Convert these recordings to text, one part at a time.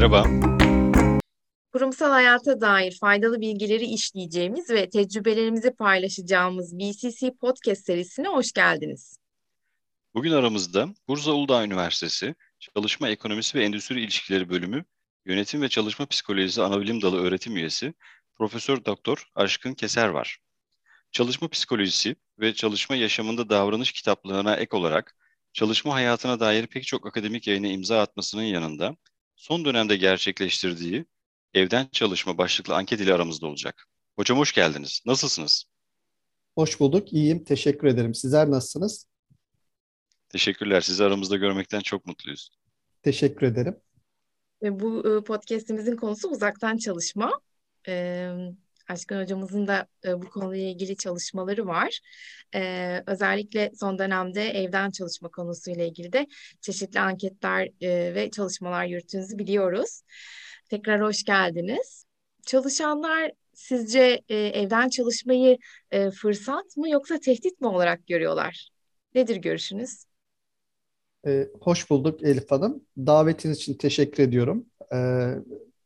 Merhaba. Kurumsal hayata dair faydalı bilgileri işleyeceğimiz ve tecrübelerimizi paylaşacağımız BCC Podcast serisine hoş geldiniz. Bugün aramızda Bursa Uludağ Üniversitesi Çalışma Ekonomisi ve Endüstri İlişkileri Bölümü Yönetim ve Çalışma Psikolojisi Anabilim Dalı öğretim üyesi Profesör Doktor Aşkın Keser var. Çalışma psikolojisi ve çalışma yaşamında davranış kitaplarına ek olarak çalışma hayatına dair pek çok akademik yayına imza atmasının yanında son dönemde gerçekleştirdiği evden çalışma başlıklı anket ile aramızda olacak. Hocam hoş geldiniz. Nasılsınız? Hoş bulduk. İyiyim. Teşekkür ederim. Sizler nasılsınız? Teşekkürler. Sizi aramızda görmekten çok mutluyuz. Teşekkür ederim. Bu e, podcastimizin konusu uzaktan çalışma. Aşkın hocamızın da e, bu konuyla ilgili çalışmaları var. Ee, özellikle son dönemde evden çalışma konusuyla ilgili de çeşitli anketler e, ve çalışmalar yürüttüğünüzü biliyoruz. Tekrar hoş geldiniz. Çalışanlar sizce e, evden çalışmayı e, fırsat mı yoksa tehdit mi olarak görüyorlar? Nedir görüşünüz? Ee, hoş bulduk Elif Hanım. Davetiniz için teşekkür ediyorum. Ee,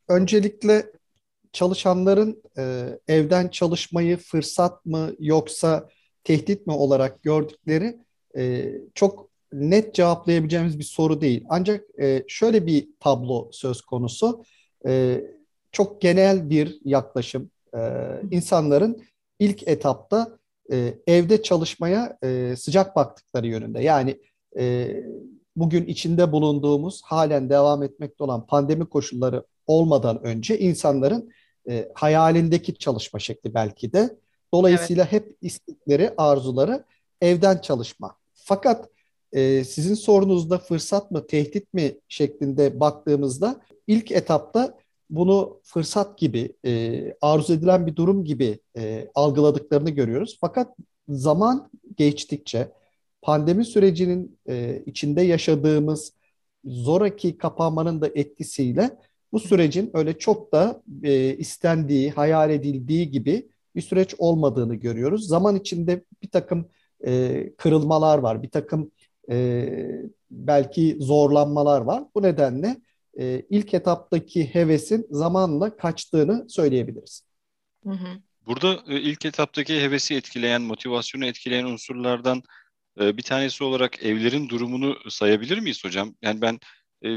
öncelikle çalışanların e, evden çalışmayı fırsat mı yoksa tehdit mi olarak gördükleri e, çok net cevaplayabileceğimiz bir soru değil. Ancak e, şöyle bir tablo söz konusu. E, çok genel bir yaklaşım. E, insanların ilk etapta e, evde çalışmaya e, sıcak baktıkları yönünde. Yani e, bugün içinde bulunduğumuz halen devam etmekte olan pandemi koşulları olmadan önce insanların e, hayalindeki çalışma şekli belki de. Dolayısıyla evet. hep istekleri, arzuları evden çalışma. Fakat e, sizin sorunuzda fırsat mı, tehdit mi şeklinde baktığımızda ilk etapta bunu fırsat gibi, e, arzu edilen bir durum gibi e, algıladıklarını görüyoruz. Fakat zaman geçtikçe pandemi sürecinin e, içinde yaşadığımız zoraki kapanmanın da etkisiyle bu sürecin öyle çok da e, istendiği, hayal edildiği gibi bir süreç olmadığını görüyoruz. Zaman içinde bir takım e, kırılmalar var, bir takım e, belki zorlanmalar var. Bu nedenle e, ilk etaptaki hevesin zamanla kaçtığını söyleyebiliriz. Hı hı. Burada e, ilk etaptaki hevesi etkileyen, motivasyonu etkileyen unsurlardan e, bir tanesi olarak evlerin durumunu sayabilir miyiz hocam? Yani ben e,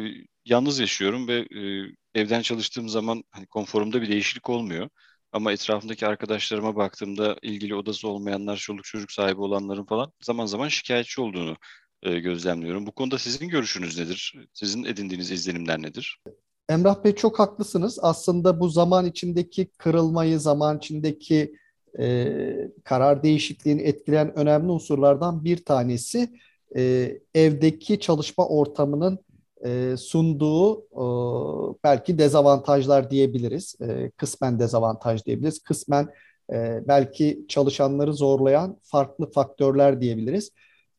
yalnız yaşıyorum ve e, evden çalıştığım zaman hani konforumda bir değişiklik olmuyor. Ama etrafımdaki arkadaşlarıma baktığımda ilgili odası olmayanlar, çoluk çocuk sahibi olanların falan zaman zaman şikayetçi olduğunu e, gözlemliyorum. Bu konuda sizin görüşünüz nedir? Sizin edindiğiniz izlenimler nedir? Emrah Bey çok haklısınız. Aslında bu zaman içindeki kırılmayı, zaman içindeki e, karar değişikliğini etkileyen önemli unsurlardan bir tanesi e, evdeki çalışma ortamının e, sunduğu e, belki dezavantajlar diyebiliriz. E, kısmen dezavantaj diyebiliriz. Kısmen e, belki çalışanları zorlayan farklı faktörler diyebiliriz.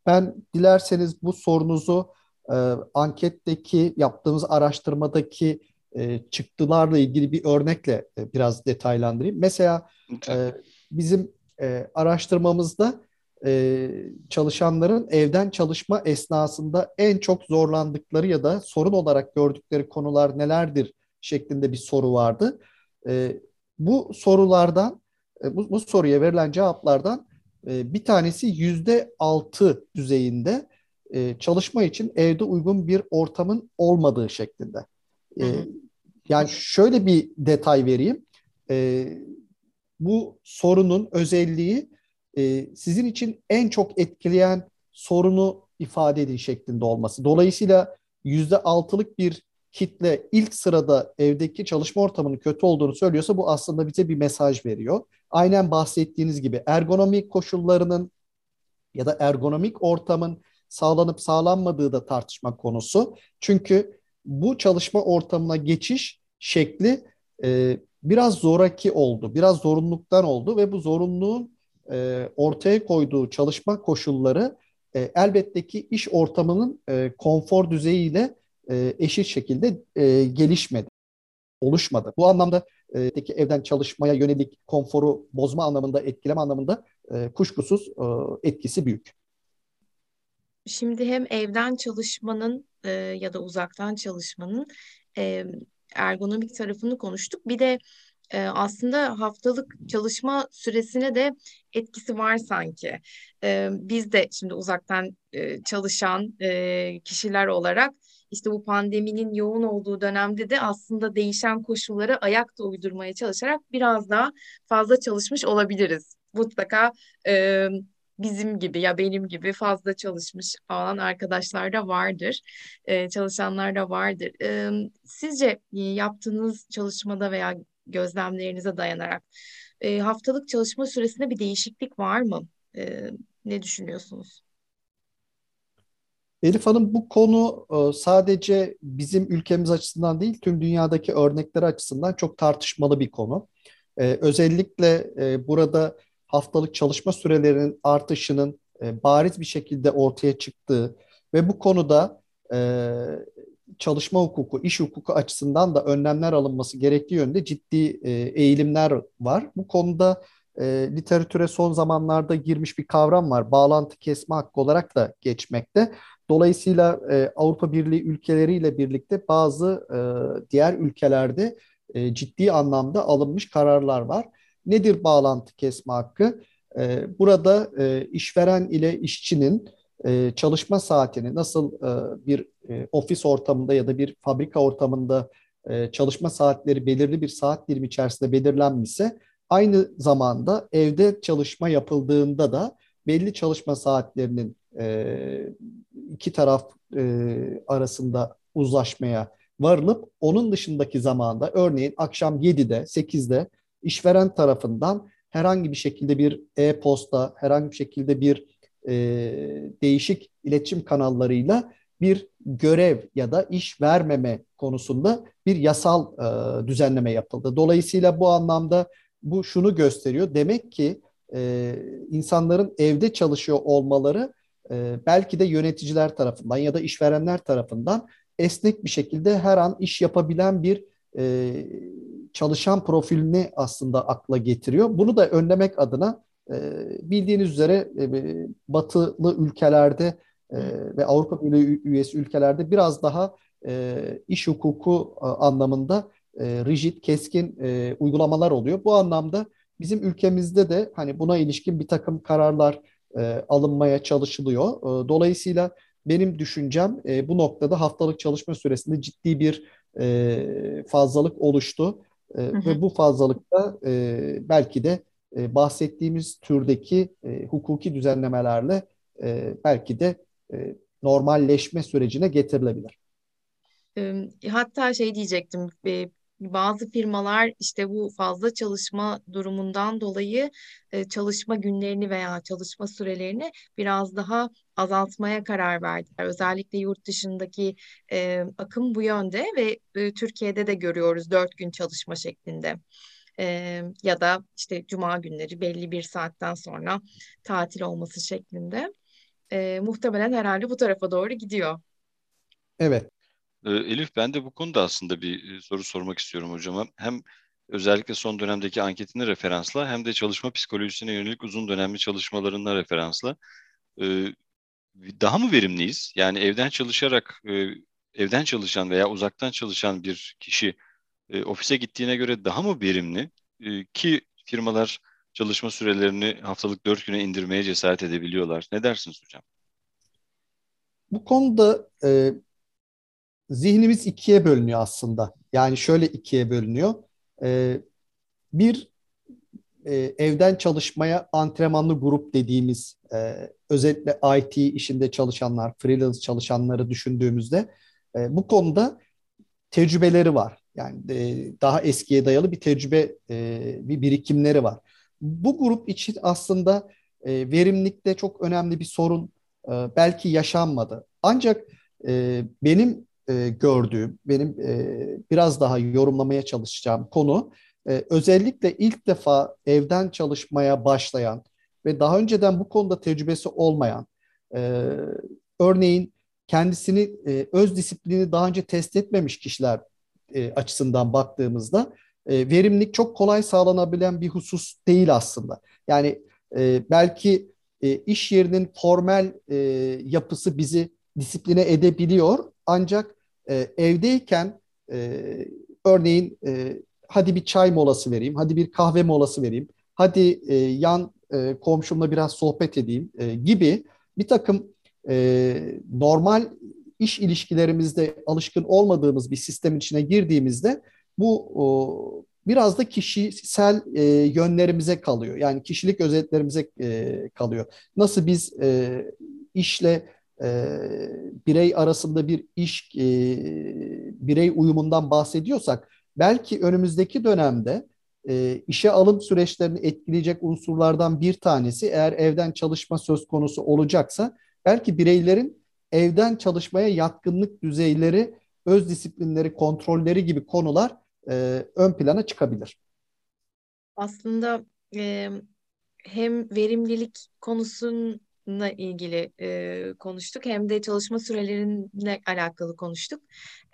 Ben dilerseniz bu sorunuzu e, anketteki yaptığımız araştırmadaki e, çıktılarla ilgili bir örnekle e, biraz detaylandırayım. Mesela e, bizim e, araştırmamızda e, çalışanların evden çalışma esnasında en çok zorlandıkları ya da sorun olarak gördükleri konular nelerdir şeklinde bir soru vardı. E, bu sorulardan, e, bu, bu soruya verilen cevaplardan e, bir tanesi yüzde altı düzeyinde e, çalışma için evde uygun bir ortamın olmadığı şeklinde. E, yani şöyle bir detay vereyim. E, bu sorunun özelliği e, sizin için en çok etkileyen sorunu ifade edin şeklinde olması. Dolayısıyla yüzde altılık bir kitle ilk sırada evdeki çalışma ortamının kötü olduğunu söylüyorsa bu aslında bize bir mesaj veriyor. Aynen bahsettiğiniz gibi ergonomik koşullarının ya da ergonomik ortamın sağlanıp sağlanmadığı da tartışma konusu. Çünkü bu çalışma ortamına geçiş şekli e, biraz zoraki oldu, biraz zorunluluktan oldu ve bu zorunluluğun e, ortaya koyduğu çalışma koşulları e, elbette ki iş ortamının e, konfor düzeyiyle e, eşit şekilde e, gelişmedi, oluşmadı. Bu anlamda e, evden çalışmaya yönelik konforu bozma anlamında, etkileme anlamında e, kuşkusuz e, etkisi büyük. Şimdi hem evden çalışmanın e, ya da uzaktan çalışmanın e, ergonomik tarafını konuştuk. Bir de e, aslında haftalık çalışma süresine de etkisi var sanki. E, biz de şimdi uzaktan e, çalışan e, kişiler olarak işte bu pandeminin yoğun olduğu dönemde de aslında değişen koşullara ayakta uydurmaya çalışarak biraz daha fazla çalışmış olabiliriz. Mutlaka e, bizim gibi ya benim gibi fazla çalışmış olan arkadaşlar da vardır. E, çalışanlar da vardır. E, sizce yaptığınız çalışmada veya gözlemlerinize dayanarak e, haftalık çalışma süresinde bir değişiklik var mı? E, ne düşünüyorsunuz? Elif Hanım bu konu e, sadece bizim ülkemiz açısından değil tüm dünyadaki örnekleri açısından çok tartışmalı bir konu. E, özellikle e, burada haftalık çalışma sürelerinin artışının bariz bir şekilde ortaya çıktığı ve bu konuda çalışma hukuku, iş hukuku açısından da önlemler alınması gerektiği yönde ciddi eğilimler var. Bu konuda literatüre son zamanlarda girmiş bir kavram var. Bağlantı kesme hakkı olarak da geçmekte. Dolayısıyla e, Avrupa Birliği ülkeleriyle birlikte bazı e, diğer ülkelerde e, ciddi anlamda alınmış kararlar var. Nedir bağlantı kesme hakkı? E, burada e, işveren ile işçinin e, çalışma saatini nasıl e, bir e, ofis ortamında ya da bir fabrika ortamında e, çalışma saatleri belirli bir saat dilimi içerisinde belirlenmişse aynı zamanda evde çalışma yapıldığında da belli çalışma saatlerinin e, iki taraf e, arasında uzlaşmaya varılıp onun dışındaki zamanda örneğin akşam 7'de 8'de işveren tarafından herhangi bir şekilde bir e-posta, herhangi bir şekilde bir e, değişik iletişim kanallarıyla bir görev ya da iş vermeme konusunda bir yasal e, düzenleme yapıldı. Dolayısıyla bu anlamda bu şunu gösteriyor. Demek ki e, insanların evde çalışıyor olmaları e, belki de yöneticiler tarafından ya da işverenler tarafından esnek bir şekilde her an iş yapabilen bir e, çalışan profilini aslında akla getiriyor. Bunu da önlemek adına e, bildiğiniz üzere e, batılı ülkelerde e, ve Avrupa Birliği üyesi ülkelerde biraz daha e, iş hukuku e, anlamında e, rigid, keskin e, uygulamalar oluyor. Bu anlamda bizim ülkemizde de hani buna ilişkin bir takım kararlar e, alınmaya çalışılıyor. E, dolayısıyla benim düşüncem e, bu noktada haftalık çalışma süresinde ciddi bir e, fazlalık oluştu. E, hı hı. Ve bu fazlalıkta e, belki de e, bahsettiğimiz türdeki e, hukuki düzenlemelerle e, belki de e, normalleşme sürecine getirilebilir. Hatta şey diyecektim, bazı firmalar işte bu fazla çalışma durumundan dolayı e, çalışma günlerini veya çalışma sürelerini biraz daha azaltmaya karar verdiler. Özellikle yurt dışındaki e, akım bu yönde ve e, Türkiye'de de görüyoruz dört gün çalışma şeklinde. E, ya da işte cuma günleri belli bir saatten sonra tatil olması şeklinde. E, muhtemelen herhalde bu tarafa doğru gidiyor. Evet. Elif ben de bu konuda aslında bir soru sormak istiyorum hocama. Hem özellikle son dönemdeki anketini referansla hem de çalışma psikolojisine yönelik uzun dönemli çalışmalarına referansla. Daha mı verimliyiz? Yani evden çalışarak, e, evden çalışan veya uzaktan çalışan bir kişi e, ofise gittiğine göre daha mı verimli? Ki firmalar çalışma sürelerini haftalık dört güne indirmeye cesaret edebiliyorlar. Ne dersiniz hocam? Bu konuda e, zihnimiz ikiye bölünüyor aslında. Yani şöyle ikiye bölünüyor. Ee, bir e, evden çalışmaya antrenmanlı grup dediğimiz e, özellikle IT işinde çalışanlar, freelance çalışanları düşündüğümüzde e, bu konuda tecrübeleri var. Yani e, daha eskiye dayalı bir tecrübe, e, bir birikimleri var. Bu grup için aslında e, verimlilikte çok önemli bir sorun e, belki yaşanmadı. Ancak e, benim e, gördüğüm, benim e, biraz daha yorumlamaya çalışacağım konu e, özellikle ilk defa evden çalışmaya başlayan ve daha önceden bu konuda tecrübesi olmayan, e, örneğin kendisini e, öz disiplini daha önce test etmemiş kişiler e, açısından baktığımızda e, verimlilik çok kolay sağlanabilen bir husus değil aslında. Yani e, belki e, iş yerinin formal e, yapısı bizi disipline edebiliyor ancak e, evdeyken e, örneğin e, hadi bir çay molası vereyim, hadi bir kahve molası vereyim, hadi e, yan e, komşumla biraz sohbet edeyim e, gibi bir takım e, normal iş ilişkilerimizde alışkın olmadığımız bir sistemin içine girdiğimizde bu biraz da kişisel e, yönlerimize kalıyor. Yani kişilik özelliklerimize e, kalıyor. Nasıl biz e, işle e, birey arasında bir iş e, birey uyumundan bahsediyorsak belki önümüzdeki dönemde e, işe alım süreçlerini etkileyecek unsurlardan bir tanesi eğer evden çalışma söz konusu olacaksa belki bireylerin evden çalışmaya yatkınlık düzeyleri, öz disiplinleri, kontrolleri gibi konular e, ön plana çıkabilir. Aslında e, hem verimlilik konusuyla ilgili e, konuştuk hem de çalışma sürelerinle alakalı konuştuk.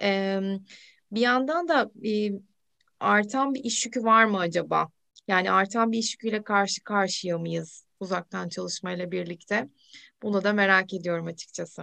E, bir yandan da e, artan bir iş yükü var mı acaba? Yani artan bir iş yüküyle karşı karşıya mıyız uzaktan çalışmayla birlikte? Bunu da merak ediyorum açıkçası.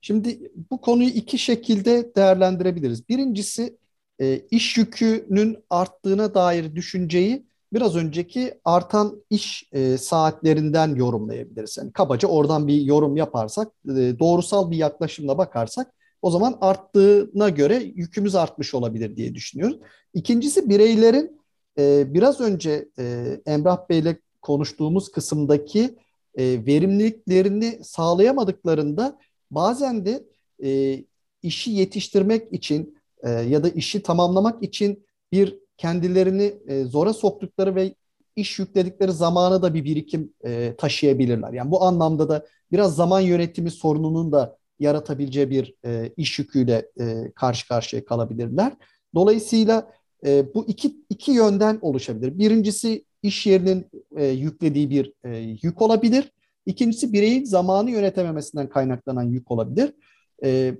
Şimdi bu konuyu iki şekilde değerlendirebiliriz. Birincisi e, iş yükünün arttığına dair düşünceyi biraz önceki artan iş e, saatlerinden yorumlayabiliriz. Yani kabaca oradan bir yorum yaparsak, e, doğrusal bir yaklaşımla bakarsak o zaman arttığına göre yükümüz artmış olabilir diye düşünüyoruz. İkincisi bireylerin e, biraz önce e, Emrah Bey'le konuştuğumuz kısımdaki e, verimliliklerini sağlayamadıklarında bazen de e, işi yetiştirmek için e, ya da işi tamamlamak için bir kendilerini e, zora soktukları ve iş yükledikleri zamanı da bir birikim e, taşıyabilirler. Yani bu anlamda da biraz zaman yönetimi sorununun da yaratabileceği bir e, iş yüküyle e, karşı karşıya kalabilirler. Dolayısıyla e, bu iki, iki yönden oluşabilir. Birincisi iş yerinin e, yüklediği bir e, yük olabilir. İkincisi bireyin zamanı yönetememesinden kaynaklanan yük olabilir. E,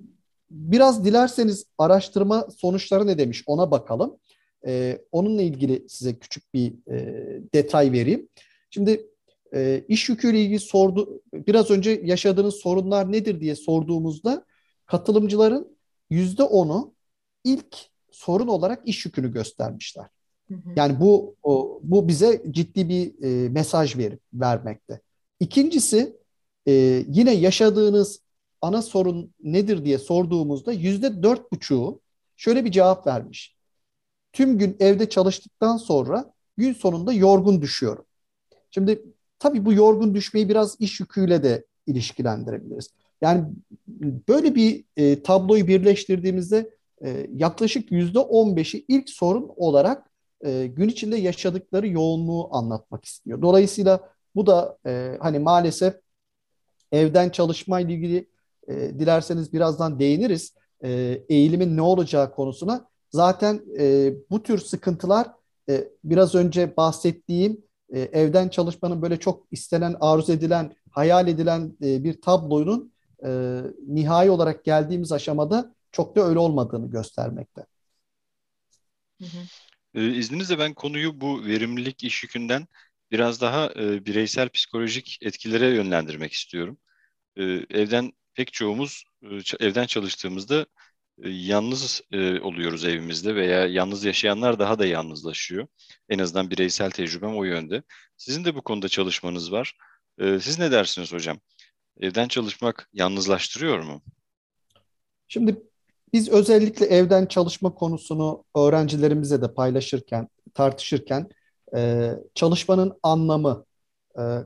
biraz dilerseniz araştırma sonuçları ne demiş ona bakalım. E, onunla ilgili size küçük bir e, detay vereyim. Şimdi e, iş yüküyle ilgili sordu, biraz önce yaşadığınız sorunlar nedir diye sorduğumuzda katılımcıların yüzde onu ilk sorun olarak iş yükünü göstermişler. Yani bu o, bu bize ciddi bir e, mesaj ver, vermekte. İkincisi e, yine yaşadığınız ana sorun nedir diye sorduğumuzda yüzde dört buçuğu şöyle bir cevap vermiş. Tüm gün evde çalıştıktan sonra gün sonunda yorgun düşüyorum. Şimdi tabii bu yorgun düşmeyi biraz iş yüküyle de ilişkilendirebiliriz. Yani böyle bir e, tabloyu birleştirdiğimizde e, yaklaşık yüzde on beşi ilk sorun olarak e, gün içinde yaşadıkları yoğunluğu anlatmak istiyor. Dolayısıyla bu da e, hani maalesef evden çalışma ile ilgili e, dilerseniz birazdan değiniriz. E, eğilimin ne olacağı konusuna. Zaten e, bu tür sıkıntılar e, biraz önce bahsettiğim e, evden çalışmanın böyle çok istenen, arzu edilen, hayal edilen e, bir tablonun e, nihai olarak geldiğimiz aşamada çok da öyle olmadığını göstermekte. Hı hı. Ee, izninizle ben konuyu bu verimlilik iş yükünden biraz daha e, bireysel psikolojik etkilere yönlendirmek istiyorum. E, evden pek çoğumuz e, evden çalıştığımızda e, yalnız e, oluyoruz evimizde veya yalnız yaşayanlar daha da yalnızlaşıyor. En azından bireysel tecrübem o yönde. Sizin de bu konuda çalışmanız var. Siz ne dersiniz hocam? Evden çalışmak yalnızlaştırıyor mu? Şimdi biz özellikle evden çalışma konusunu öğrencilerimize de paylaşırken, tartışırken çalışmanın anlamı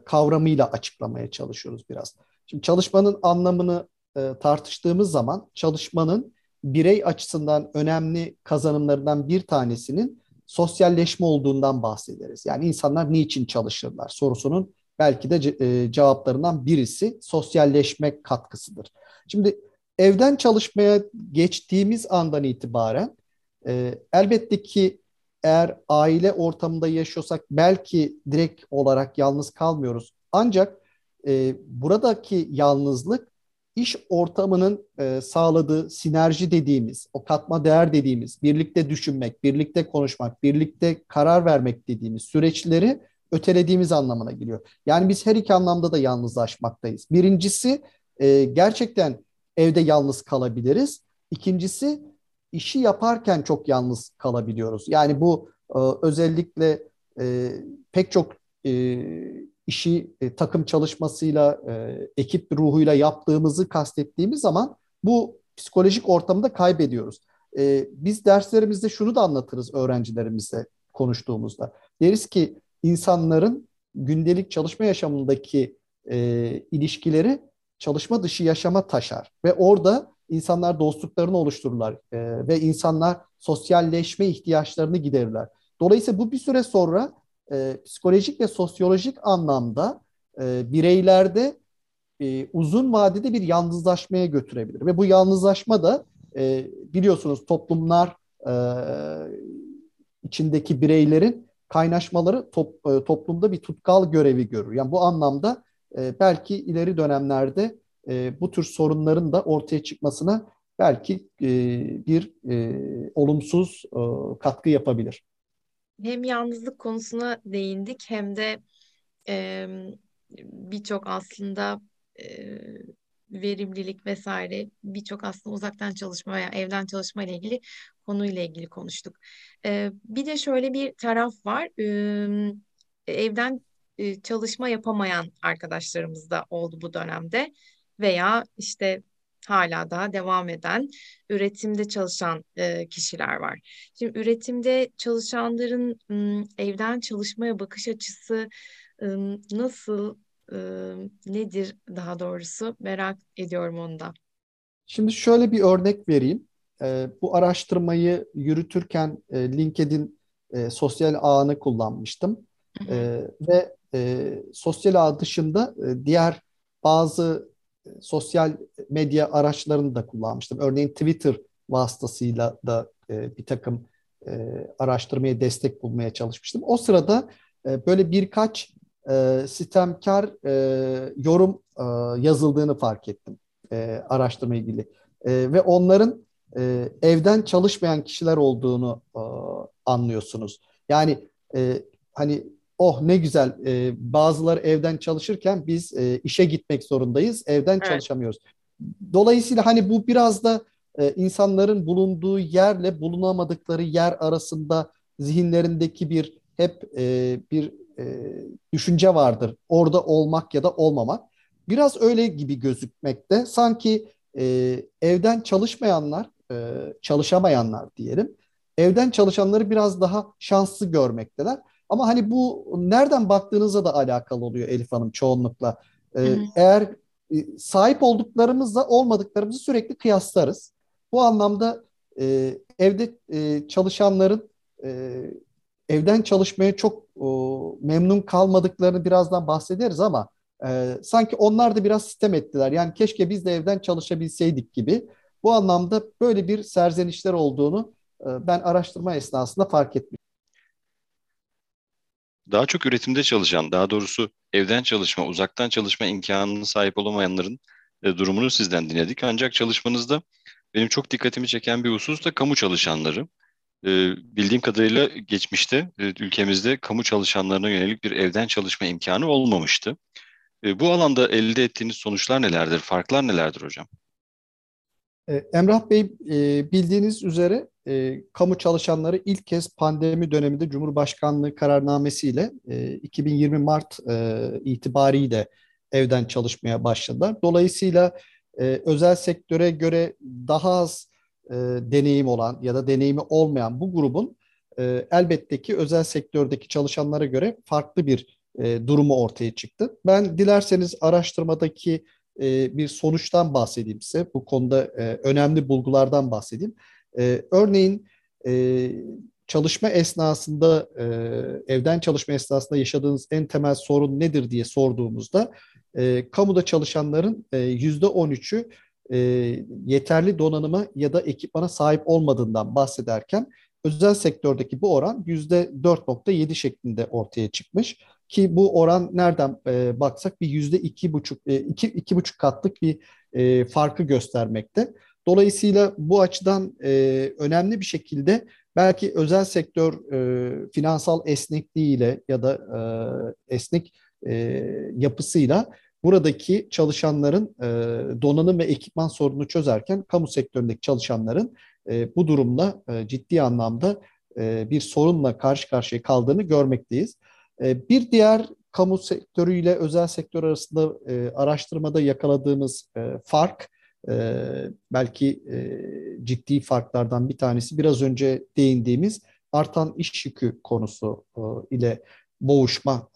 kavramıyla açıklamaya çalışıyoruz biraz. Şimdi çalışmanın anlamını e, tartıştığımız zaman çalışmanın birey açısından önemli kazanımlarından bir tanesinin sosyalleşme olduğundan bahsederiz. Yani insanlar niçin çalışırlar sorusunun belki de e, cevaplarından birisi sosyalleşme katkısıdır. Şimdi evden çalışmaya geçtiğimiz andan itibaren e, elbette ki eğer aile ortamında yaşıyorsak belki direkt olarak yalnız kalmıyoruz. Ancak e, buradaki yalnızlık iş ortamının e, sağladığı sinerji dediğimiz, o katma değer dediğimiz, birlikte düşünmek, birlikte konuşmak, birlikte karar vermek dediğimiz süreçleri ötelediğimiz anlamına geliyor. Yani biz her iki anlamda da yalnızlaşmaktayız. Birincisi e, gerçekten evde yalnız kalabiliriz. İkincisi işi yaparken çok yalnız kalabiliyoruz. Yani bu e, özellikle e, pek çok e, işi e, takım çalışmasıyla, e, ekip ruhuyla yaptığımızı kastettiğimiz zaman bu psikolojik ortamda kaybediyoruz. E, biz derslerimizde şunu da anlatırız öğrencilerimizle konuştuğumuzda. Deriz ki insanların gündelik çalışma yaşamındaki e, ilişkileri çalışma dışı yaşama taşar ve orada insanlar dostluklarını oluştururlar e, ve insanlar sosyalleşme ihtiyaçlarını giderirler. Dolayısıyla bu bir süre sonra e, psikolojik ve sosyolojik anlamda e, bireylerde e, uzun vadede bir yalnızlaşmaya götürebilir. Ve bu yalnızlaşma da e, biliyorsunuz toplumlar e, içindeki bireylerin kaynaşmaları top, e, toplumda bir tutkal görevi görür. Yani bu anlamda e, belki ileri dönemlerde e, bu tür sorunların da ortaya çıkmasına belki e, bir e, olumsuz e, katkı yapabilir hem yalnızlık konusuna değindik hem de e, birçok aslında e, verimlilik vesaire birçok aslında uzaktan çalışma veya evden çalışma ile ilgili konuyla ilgili konuştuk. E, bir de şöyle bir taraf var. E, evden e, çalışma yapamayan arkadaşlarımız da oldu bu dönemde veya işte hala daha devam eden üretimde çalışan e, kişiler var. Şimdi üretimde çalışanların m, evden çalışmaya bakış açısı e, nasıl e, nedir daha doğrusu merak ediyorum onu da. Şimdi şöyle bir örnek vereyim. E, bu araştırmayı yürütürken e, LinkedIn e, sosyal ağını kullanmıştım. E, ve e, sosyal ağ dışında e, diğer bazı sosyal medya araçlarını da kullanmıştım. Örneğin Twitter vasıtasıyla da e, bir takım e, araştırmaya destek bulmaya çalışmıştım. O sırada e, böyle birkaç e, sistemkar e, yorum e, yazıldığını fark ettim e, araştırma ilgili. E, ve onların e, evden çalışmayan kişiler olduğunu e, anlıyorsunuz. Yani e, hani oh ne güzel e, bazıları evden çalışırken biz e, işe gitmek zorundayız evden evet. çalışamıyoruz. Dolayısıyla hani bu biraz da e, insanların bulunduğu yerle bulunamadıkları yer arasında zihinlerindeki bir hep e, bir e, düşünce vardır. Orada olmak ya da olmamak. Biraz öyle gibi gözükmekte. Sanki e, evden çalışmayanlar, e, çalışamayanlar diyelim. Evden çalışanları biraz daha şanslı görmekteler. Ama hani bu nereden baktığınızla da alakalı oluyor Elif Hanım çoğunlukla. Ee, eğer e, sahip olduklarımızla olmadıklarımızı sürekli kıyaslarız. Bu anlamda e, evde e, çalışanların e, evden çalışmaya çok o, memnun kalmadıklarını birazdan bahsederiz ama e, sanki onlar da biraz sistem ettiler. Yani keşke biz de evden çalışabilseydik gibi. Bu anlamda böyle bir serzenişler olduğunu e, ben araştırma esnasında fark etmiştim daha çok üretimde çalışan, daha doğrusu evden çalışma, uzaktan çalışma imkanına sahip olamayanların e, durumunu sizden dinledik. Ancak çalışmanızda benim çok dikkatimi çeken bir husus da kamu çalışanları. E, bildiğim kadarıyla geçmişte e, ülkemizde kamu çalışanlarına yönelik bir evden çalışma imkanı olmamıştı. E, bu alanda elde ettiğiniz sonuçlar nelerdir, farklar nelerdir hocam? E, Emrah Bey e, bildiğiniz üzere e, kamu çalışanları ilk kez pandemi döneminde Cumhurbaşkanlığı kararnamesiyle 2020 Mart itibariyle evden çalışmaya başladılar. Dolayısıyla özel sektöre göre daha az deneyim olan ya da deneyimi olmayan bu grubun elbette ki özel sektördeki çalışanlara göre farklı bir durumu ortaya çıktı. Ben dilerseniz araştırmadaki e, bir sonuçtan bahsedeyim size. Bu konuda e, önemli bulgulardan bahsedeyim. E, örneğin e, çalışma esnasında, e, evden çalışma esnasında yaşadığınız en temel sorun nedir diye sorduğumuzda e, kamuda çalışanların e, yüzde on üçü e, yeterli donanıma ya da ekipmana sahip olmadığından bahsederken özel sektördeki bu oran yüzde 4.7 şeklinde ortaya çıkmış. Ki bu oran nereden e, baksak bir yüzde iki buçuk, e, iki, iki buçuk katlık bir e, farkı göstermekte. Dolayısıyla bu açıdan e, önemli bir şekilde belki özel sektör e, finansal esnekliğiyle ya da e, esnek e, yapısıyla buradaki çalışanların e, donanım ve ekipman sorununu çözerken kamu sektöründeki çalışanların e, bu durumla e, ciddi anlamda e, bir sorunla karşı karşıya kaldığını görmekteyiz. E, bir diğer kamu sektörüyle özel sektör arasında e, araştırmada yakaladığımız e, fark e, belki ciddi farklardan bir tanesi biraz önce değindiğimiz artan iş yükü konusu ile boğuşma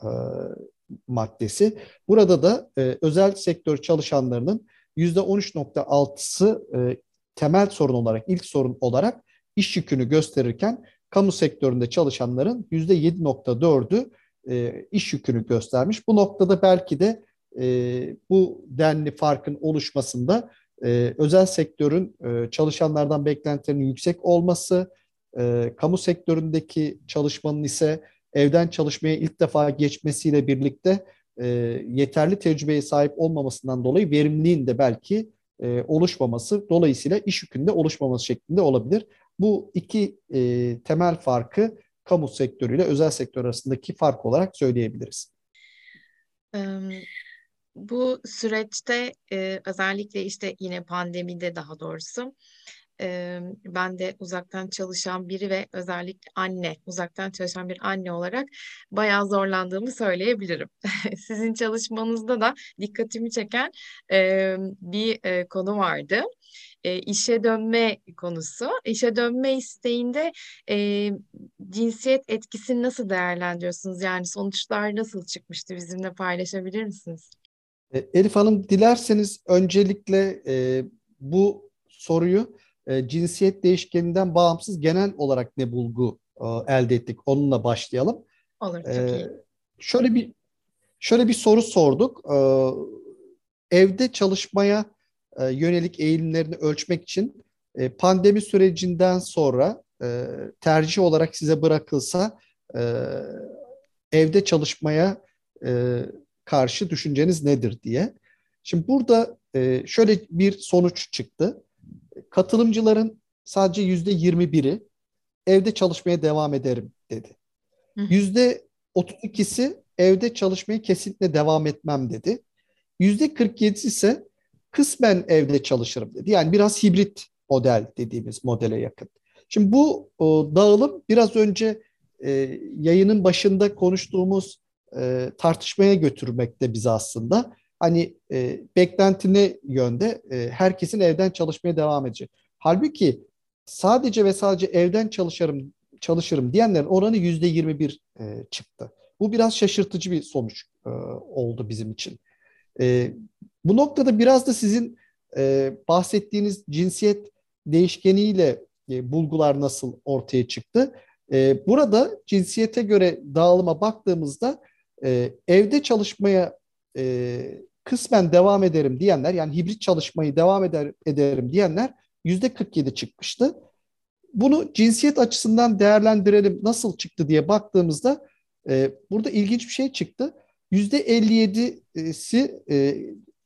maddesi. Burada da özel sektör çalışanlarının %13.6'sı e, temel sorun olarak, ilk sorun olarak iş yükünü gösterirken kamu sektöründe çalışanların %7.4'ü e, iş yükünü göstermiş. Bu noktada belki de e, bu denli farkın oluşmasında e, özel sektörün e, çalışanlardan beklentilerinin yüksek olması, e, kamu sektöründeki çalışmanın ise evden çalışmaya ilk defa geçmesiyle birlikte e, yeterli tecrübeye sahip olmamasından dolayı verimliliğin de belki e, oluşmaması, dolayısıyla iş yükünde oluşmaması şeklinde olabilir. Bu iki e, temel farkı kamu sektörüyle özel sektör arasındaki fark olarak söyleyebiliriz. Bu süreçte e, özellikle işte yine pandemide daha doğrusu ben de uzaktan çalışan biri ve özellikle anne, uzaktan çalışan bir anne olarak bayağı zorlandığımı söyleyebilirim. Sizin çalışmanızda da dikkatimi çeken bir konu vardı. E, işe dönme konusu. İşe dönme isteğinde e, cinsiyet etkisini nasıl değerlendiriyorsunuz? Yani sonuçlar nasıl çıkmıştı? Bizimle paylaşabilir misiniz? E, Elif Hanım dilerseniz öncelikle e, bu soruyu e, cinsiyet değişkeninden bağımsız genel olarak ne bulgu e, elde ettik onunla başlayalım. Olur çok e, iyi. Şöyle bir şöyle bir soru sorduk. E, evde çalışmaya e, yönelik eğilimlerini ölçmek için e, pandemi sürecinden sonra e, tercih olarak size bırakılsa e, evde çalışmaya e, karşı düşünceniz nedir diye. Şimdi burada e, şöyle bir sonuç çıktı katılımcıların sadece yüzde 21'i evde çalışmaya devam ederim dedi. Yüzde 32'si evde çalışmaya kesinlikle devam etmem dedi. Yüzde 47'si ise kısmen evde çalışırım dedi. Yani biraz hibrit model dediğimiz modele yakın. Şimdi bu o, dağılım biraz önce e, yayının başında konuştuğumuz e, tartışmaya götürmekte bizi aslında hani e, beklenti yönde? E, herkesin evden çalışmaya devam edecek. Halbuki sadece ve sadece evden çalışırım çalışırım diyenlerin oranı yüzde 21 e, çıktı. Bu biraz şaşırtıcı bir sonuç e, oldu bizim için. E, bu noktada biraz da sizin e, bahsettiğiniz cinsiyet değişkeniyle e, bulgular nasıl ortaya çıktı? E, burada cinsiyete göre dağılıma baktığımızda e, evde çalışmaya e, kısmen devam ederim diyenler yani hibrit çalışmayı devam eder ederim diyenler yüzde 47 çıkmıştı. Bunu cinsiyet açısından değerlendirelim nasıl çıktı diye baktığımızda e, burada ilginç bir şey çıktı. Yüzde 57'si e,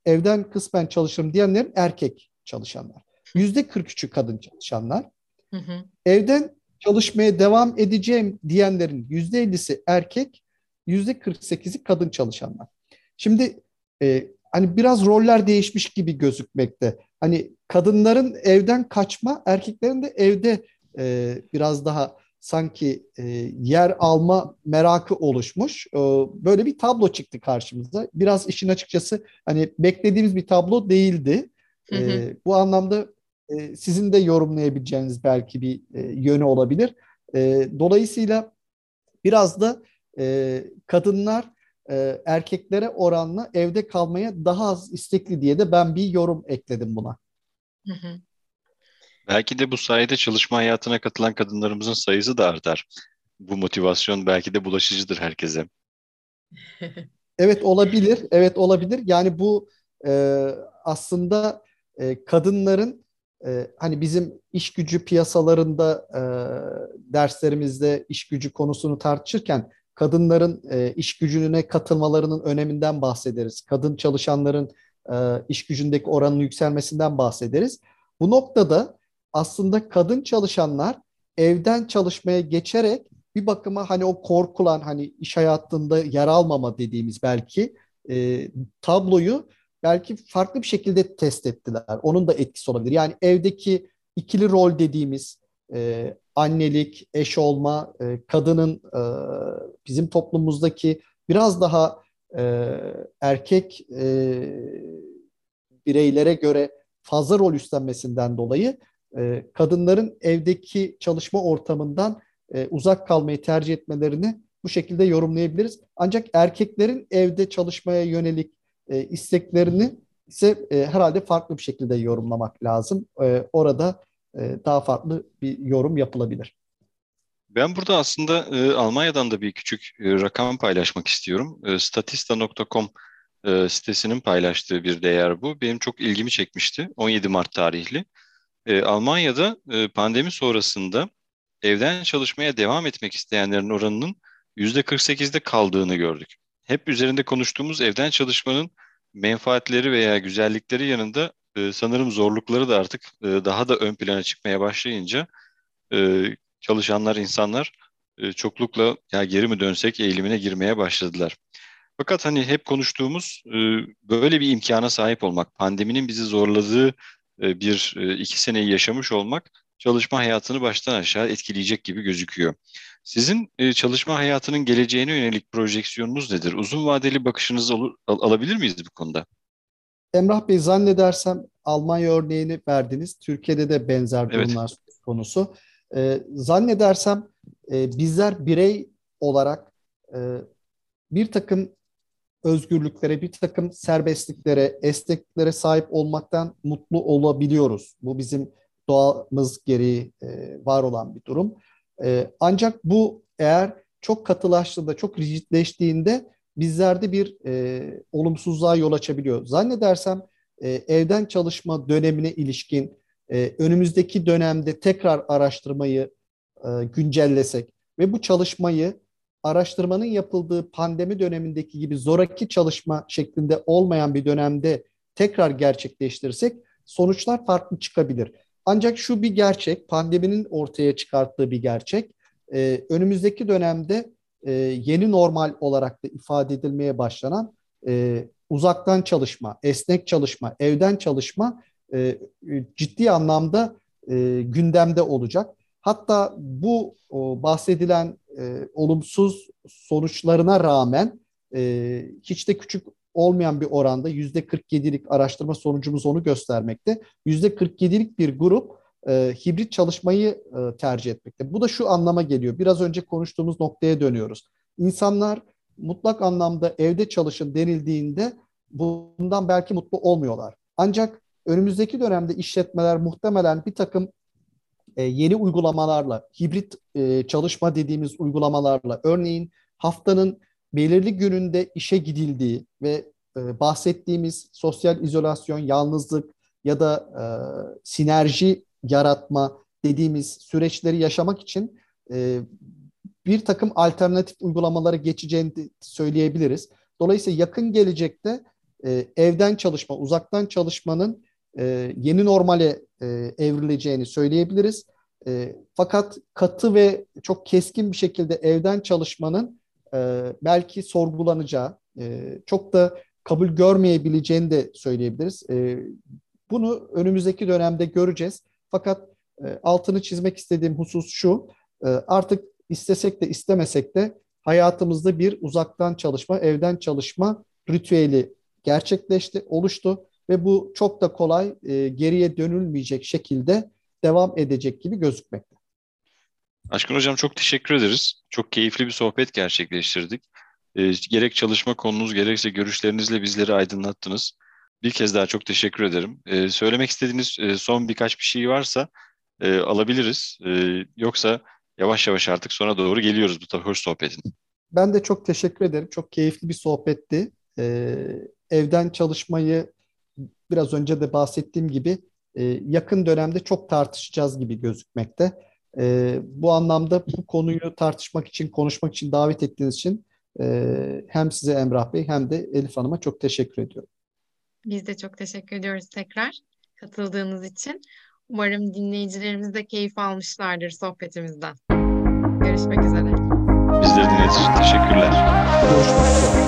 evden kısmen çalışırım diyenlerin erkek çalışanlar. Yüzde 43'ü kadın çalışanlar. Hı hı. Evden çalışmaya devam edeceğim diyenlerin yüzde 50'si erkek, yüzde 48'i kadın çalışanlar. Şimdi e, hani biraz roller değişmiş gibi gözükmekte. Hani kadınların evden kaçma, erkeklerin de evde e, biraz daha sanki e, yer alma merakı oluşmuş. E, böyle bir tablo çıktı karşımıza. Biraz işin açıkçası hani beklediğimiz bir tablo değildi. E, bu anlamda e, sizin de yorumlayabileceğiniz belki bir e, yönü olabilir. E, dolayısıyla biraz da e, kadınlar e, erkeklere oranla evde kalmaya daha az istekli diye de ben bir yorum ekledim buna. Hı hı. Belki de bu sayede çalışma hayatına katılan kadınlarımızın sayısı da artar. Bu motivasyon belki de bulaşıcıdır herkese. evet olabilir, evet olabilir. Yani bu e, aslında e, kadınların e, hani bizim iş gücü piyasalarında e, derslerimizde iş gücü konusunu tartışırken kadınların e, iş gücüne katılmalarının öneminden bahsederiz. Kadın çalışanların e, iş gücündeki oranın yükselmesinden bahsederiz. Bu noktada aslında kadın çalışanlar evden çalışmaya geçerek bir bakıma hani o korkulan hani iş hayatında yer almama dediğimiz belki e, tabloyu belki farklı bir şekilde test ettiler. Onun da etkisi olabilir. Yani evdeki ikili rol dediğimiz e, annelik, eş olma, e, kadının e, bizim toplumumuzdaki biraz daha e, erkek e, bireylere göre fazla rol üstlenmesinden dolayı e, kadınların evdeki çalışma ortamından e, uzak kalmayı tercih etmelerini bu şekilde yorumlayabiliriz. Ancak erkeklerin evde çalışmaya yönelik e, isteklerini ise herhalde farklı bir şekilde yorumlamak lazım. Orada daha farklı bir yorum yapılabilir. Ben burada aslında Almanya'dan da bir küçük rakam paylaşmak istiyorum. Statista.com sitesinin paylaştığı bir değer bu. Benim çok ilgimi çekmişti. 17 Mart tarihli. E, Almanya'da e, pandemi sonrasında evden çalışmaya devam etmek isteyenlerin oranının %48'de kaldığını gördük. Hep üzerinde konuştuğumuz evden çalışmanın menfaatleri veya güzellikleri yanında e, sanırım zorlukları da artık e, daha da ön plana çıkmaya başlayınca e, çalışanlar, insanlar e, çoklukla ya geri mi dönsek eğilimine girmeye başladılar. Fakat hani hep konuştuğumuz e, böyle bir imkana sahip olmak, pandeminin bizi zorladığı bir e, iki seneyi yaşamış olmak çalışma hayatını baştan aşağı etkileyecek gibi gözüküyor. Sizin e, çalışma hayatının geleceğine yönelik projeksiyonunuz nedir? Uzun vadeli bakışınızı al- alabilir miyiz bu konuda? Emrah Bey zannedersem Almanya örneğini verdiniz. Türkiye'de de benzer durumlar evet. konusu. E, zannedersem e, bizler birey olarak e, bir takım özgürlüklere, bir takım serbestliklere, esnekliklere sahip olmaktan mutlu olabiliyoruz. Bu bizim doğamız gereği e, var olan bir durum. E, ancak bu eğer çok katılaştığında, çok rigidleştiğinde bizlerde bir e, olumsuzluğa yol açabiliyor. Zannedersem e, evden çalışma dönemine ilişkin e, önümüzdeki dönemde tekrar araştırmayı e, güncellesek ve bu çalışmayı araştırmanın yapıldığı pandemi dönemindeki gibi zoraki çalışma şeklinde olmayan bir dönemde tekrar gerçekleştirirsek sonuçlar farklı çıkabilir. Ancak şu bir gerçek, pandeminin ortaya çıkarttığı bir gerçek. Ee, önümüzdeki dönemde e, yeni normal olarak da ifade edilmeye başlanan e, uzaktan çalışma, esnek çalışma, evden çalışma e, ciddi anlamda e, gündemde olacak. Hatta bu o, bahsedilen e, olumsuz sonuçlarına rağmen e, hiç de küçük olmayan bir oranda yüzde 47'lik araştırma sonucumuz onu göstermekte. Yüzde 47'lik bir grup e, hibrit çalışmayı e, tercih etmekte. Bu da şu anlama geliyor. Biraz önce konuştuğumuz noktaya dönüyoruz. İnsanlar mutlak anlamda evde çalışın denildiğinde bundan belki mutlu olmuyorlar. Ancak önümüzdeki dönemde işletmeler muhtemelen bir takım e, yeni uygulamalarla, hibrit e, çalışma dediğimiz uygulamalarla, örneğin haftanın belirli gününde işe gidildiği ve e, bahsettiğimiz sosyal izolasyon, yalnızlık ya da e, sinerji yaratma dediğimiz süreçleri yaşamak için bir takım alternatif uygulamalara geçeceğini söyleyebiliriz. Dolayısıyla yakın gelecekte evden çalışma, uzaktan çalışmanın yeni normale e, evrileceğini söyleyebiliriz. E, fakat katı ve çok keskin bir şekilde evden çalışmanın e, belki sorgulanacağı, e, çok da kabul görmeyebileceğini de söyleyebiliriz. E, bunu önümüzdeki dönemde göreceğiz. Fakat e, altını çizmek istediğim husus şu, e, artık istesek de istemesek de hayatımızda bir uzaktan çalışma, evden çalışma ritüeli gerçekleşti, oluştu ve bu çok da kolay e, geriye dönülmeyecek şekilde devam edecek gibi gözükmekte. Aşkın Hocam çok teşekkür ederiz. Çok keyifli bir sohbet gerçekleştirdik. E, gerek çalışma konunuz gerekse görüşlerinizle bizleri aydınlattınız. Bir kez daha çok teşekkür ederim. E, söylemek istediğiniz e, son birkaç bir şey varsa e, alabiliriz. E, yoksa yavaş yavaş artık sona doğru geliyoruz bu hoş sohbetin. Ben de çok teşekkür ederim. Çok keyifli bir sohbetti. E, evden çalışmayı biraz önce de bahsettiğim gibi e, yakın dönemde çok tartışacağız gibi gözükmekte. E, bu anlamda bu konuyu tartışmak için, konuşmak için davet ettiğiniz için e, hem size Emrah Bey hem de Elif Hanım'a çok teşekkür ediyorum. Biz de çok teşekkür ediyoruz tekrar katıldığınız için. Umarım dinleyicilerimiz de keyif almışlardır sohbetimizden. Görüşmek üzere. Bizleri dinlediğiniz için teşekkürler. Görüşmek üzere.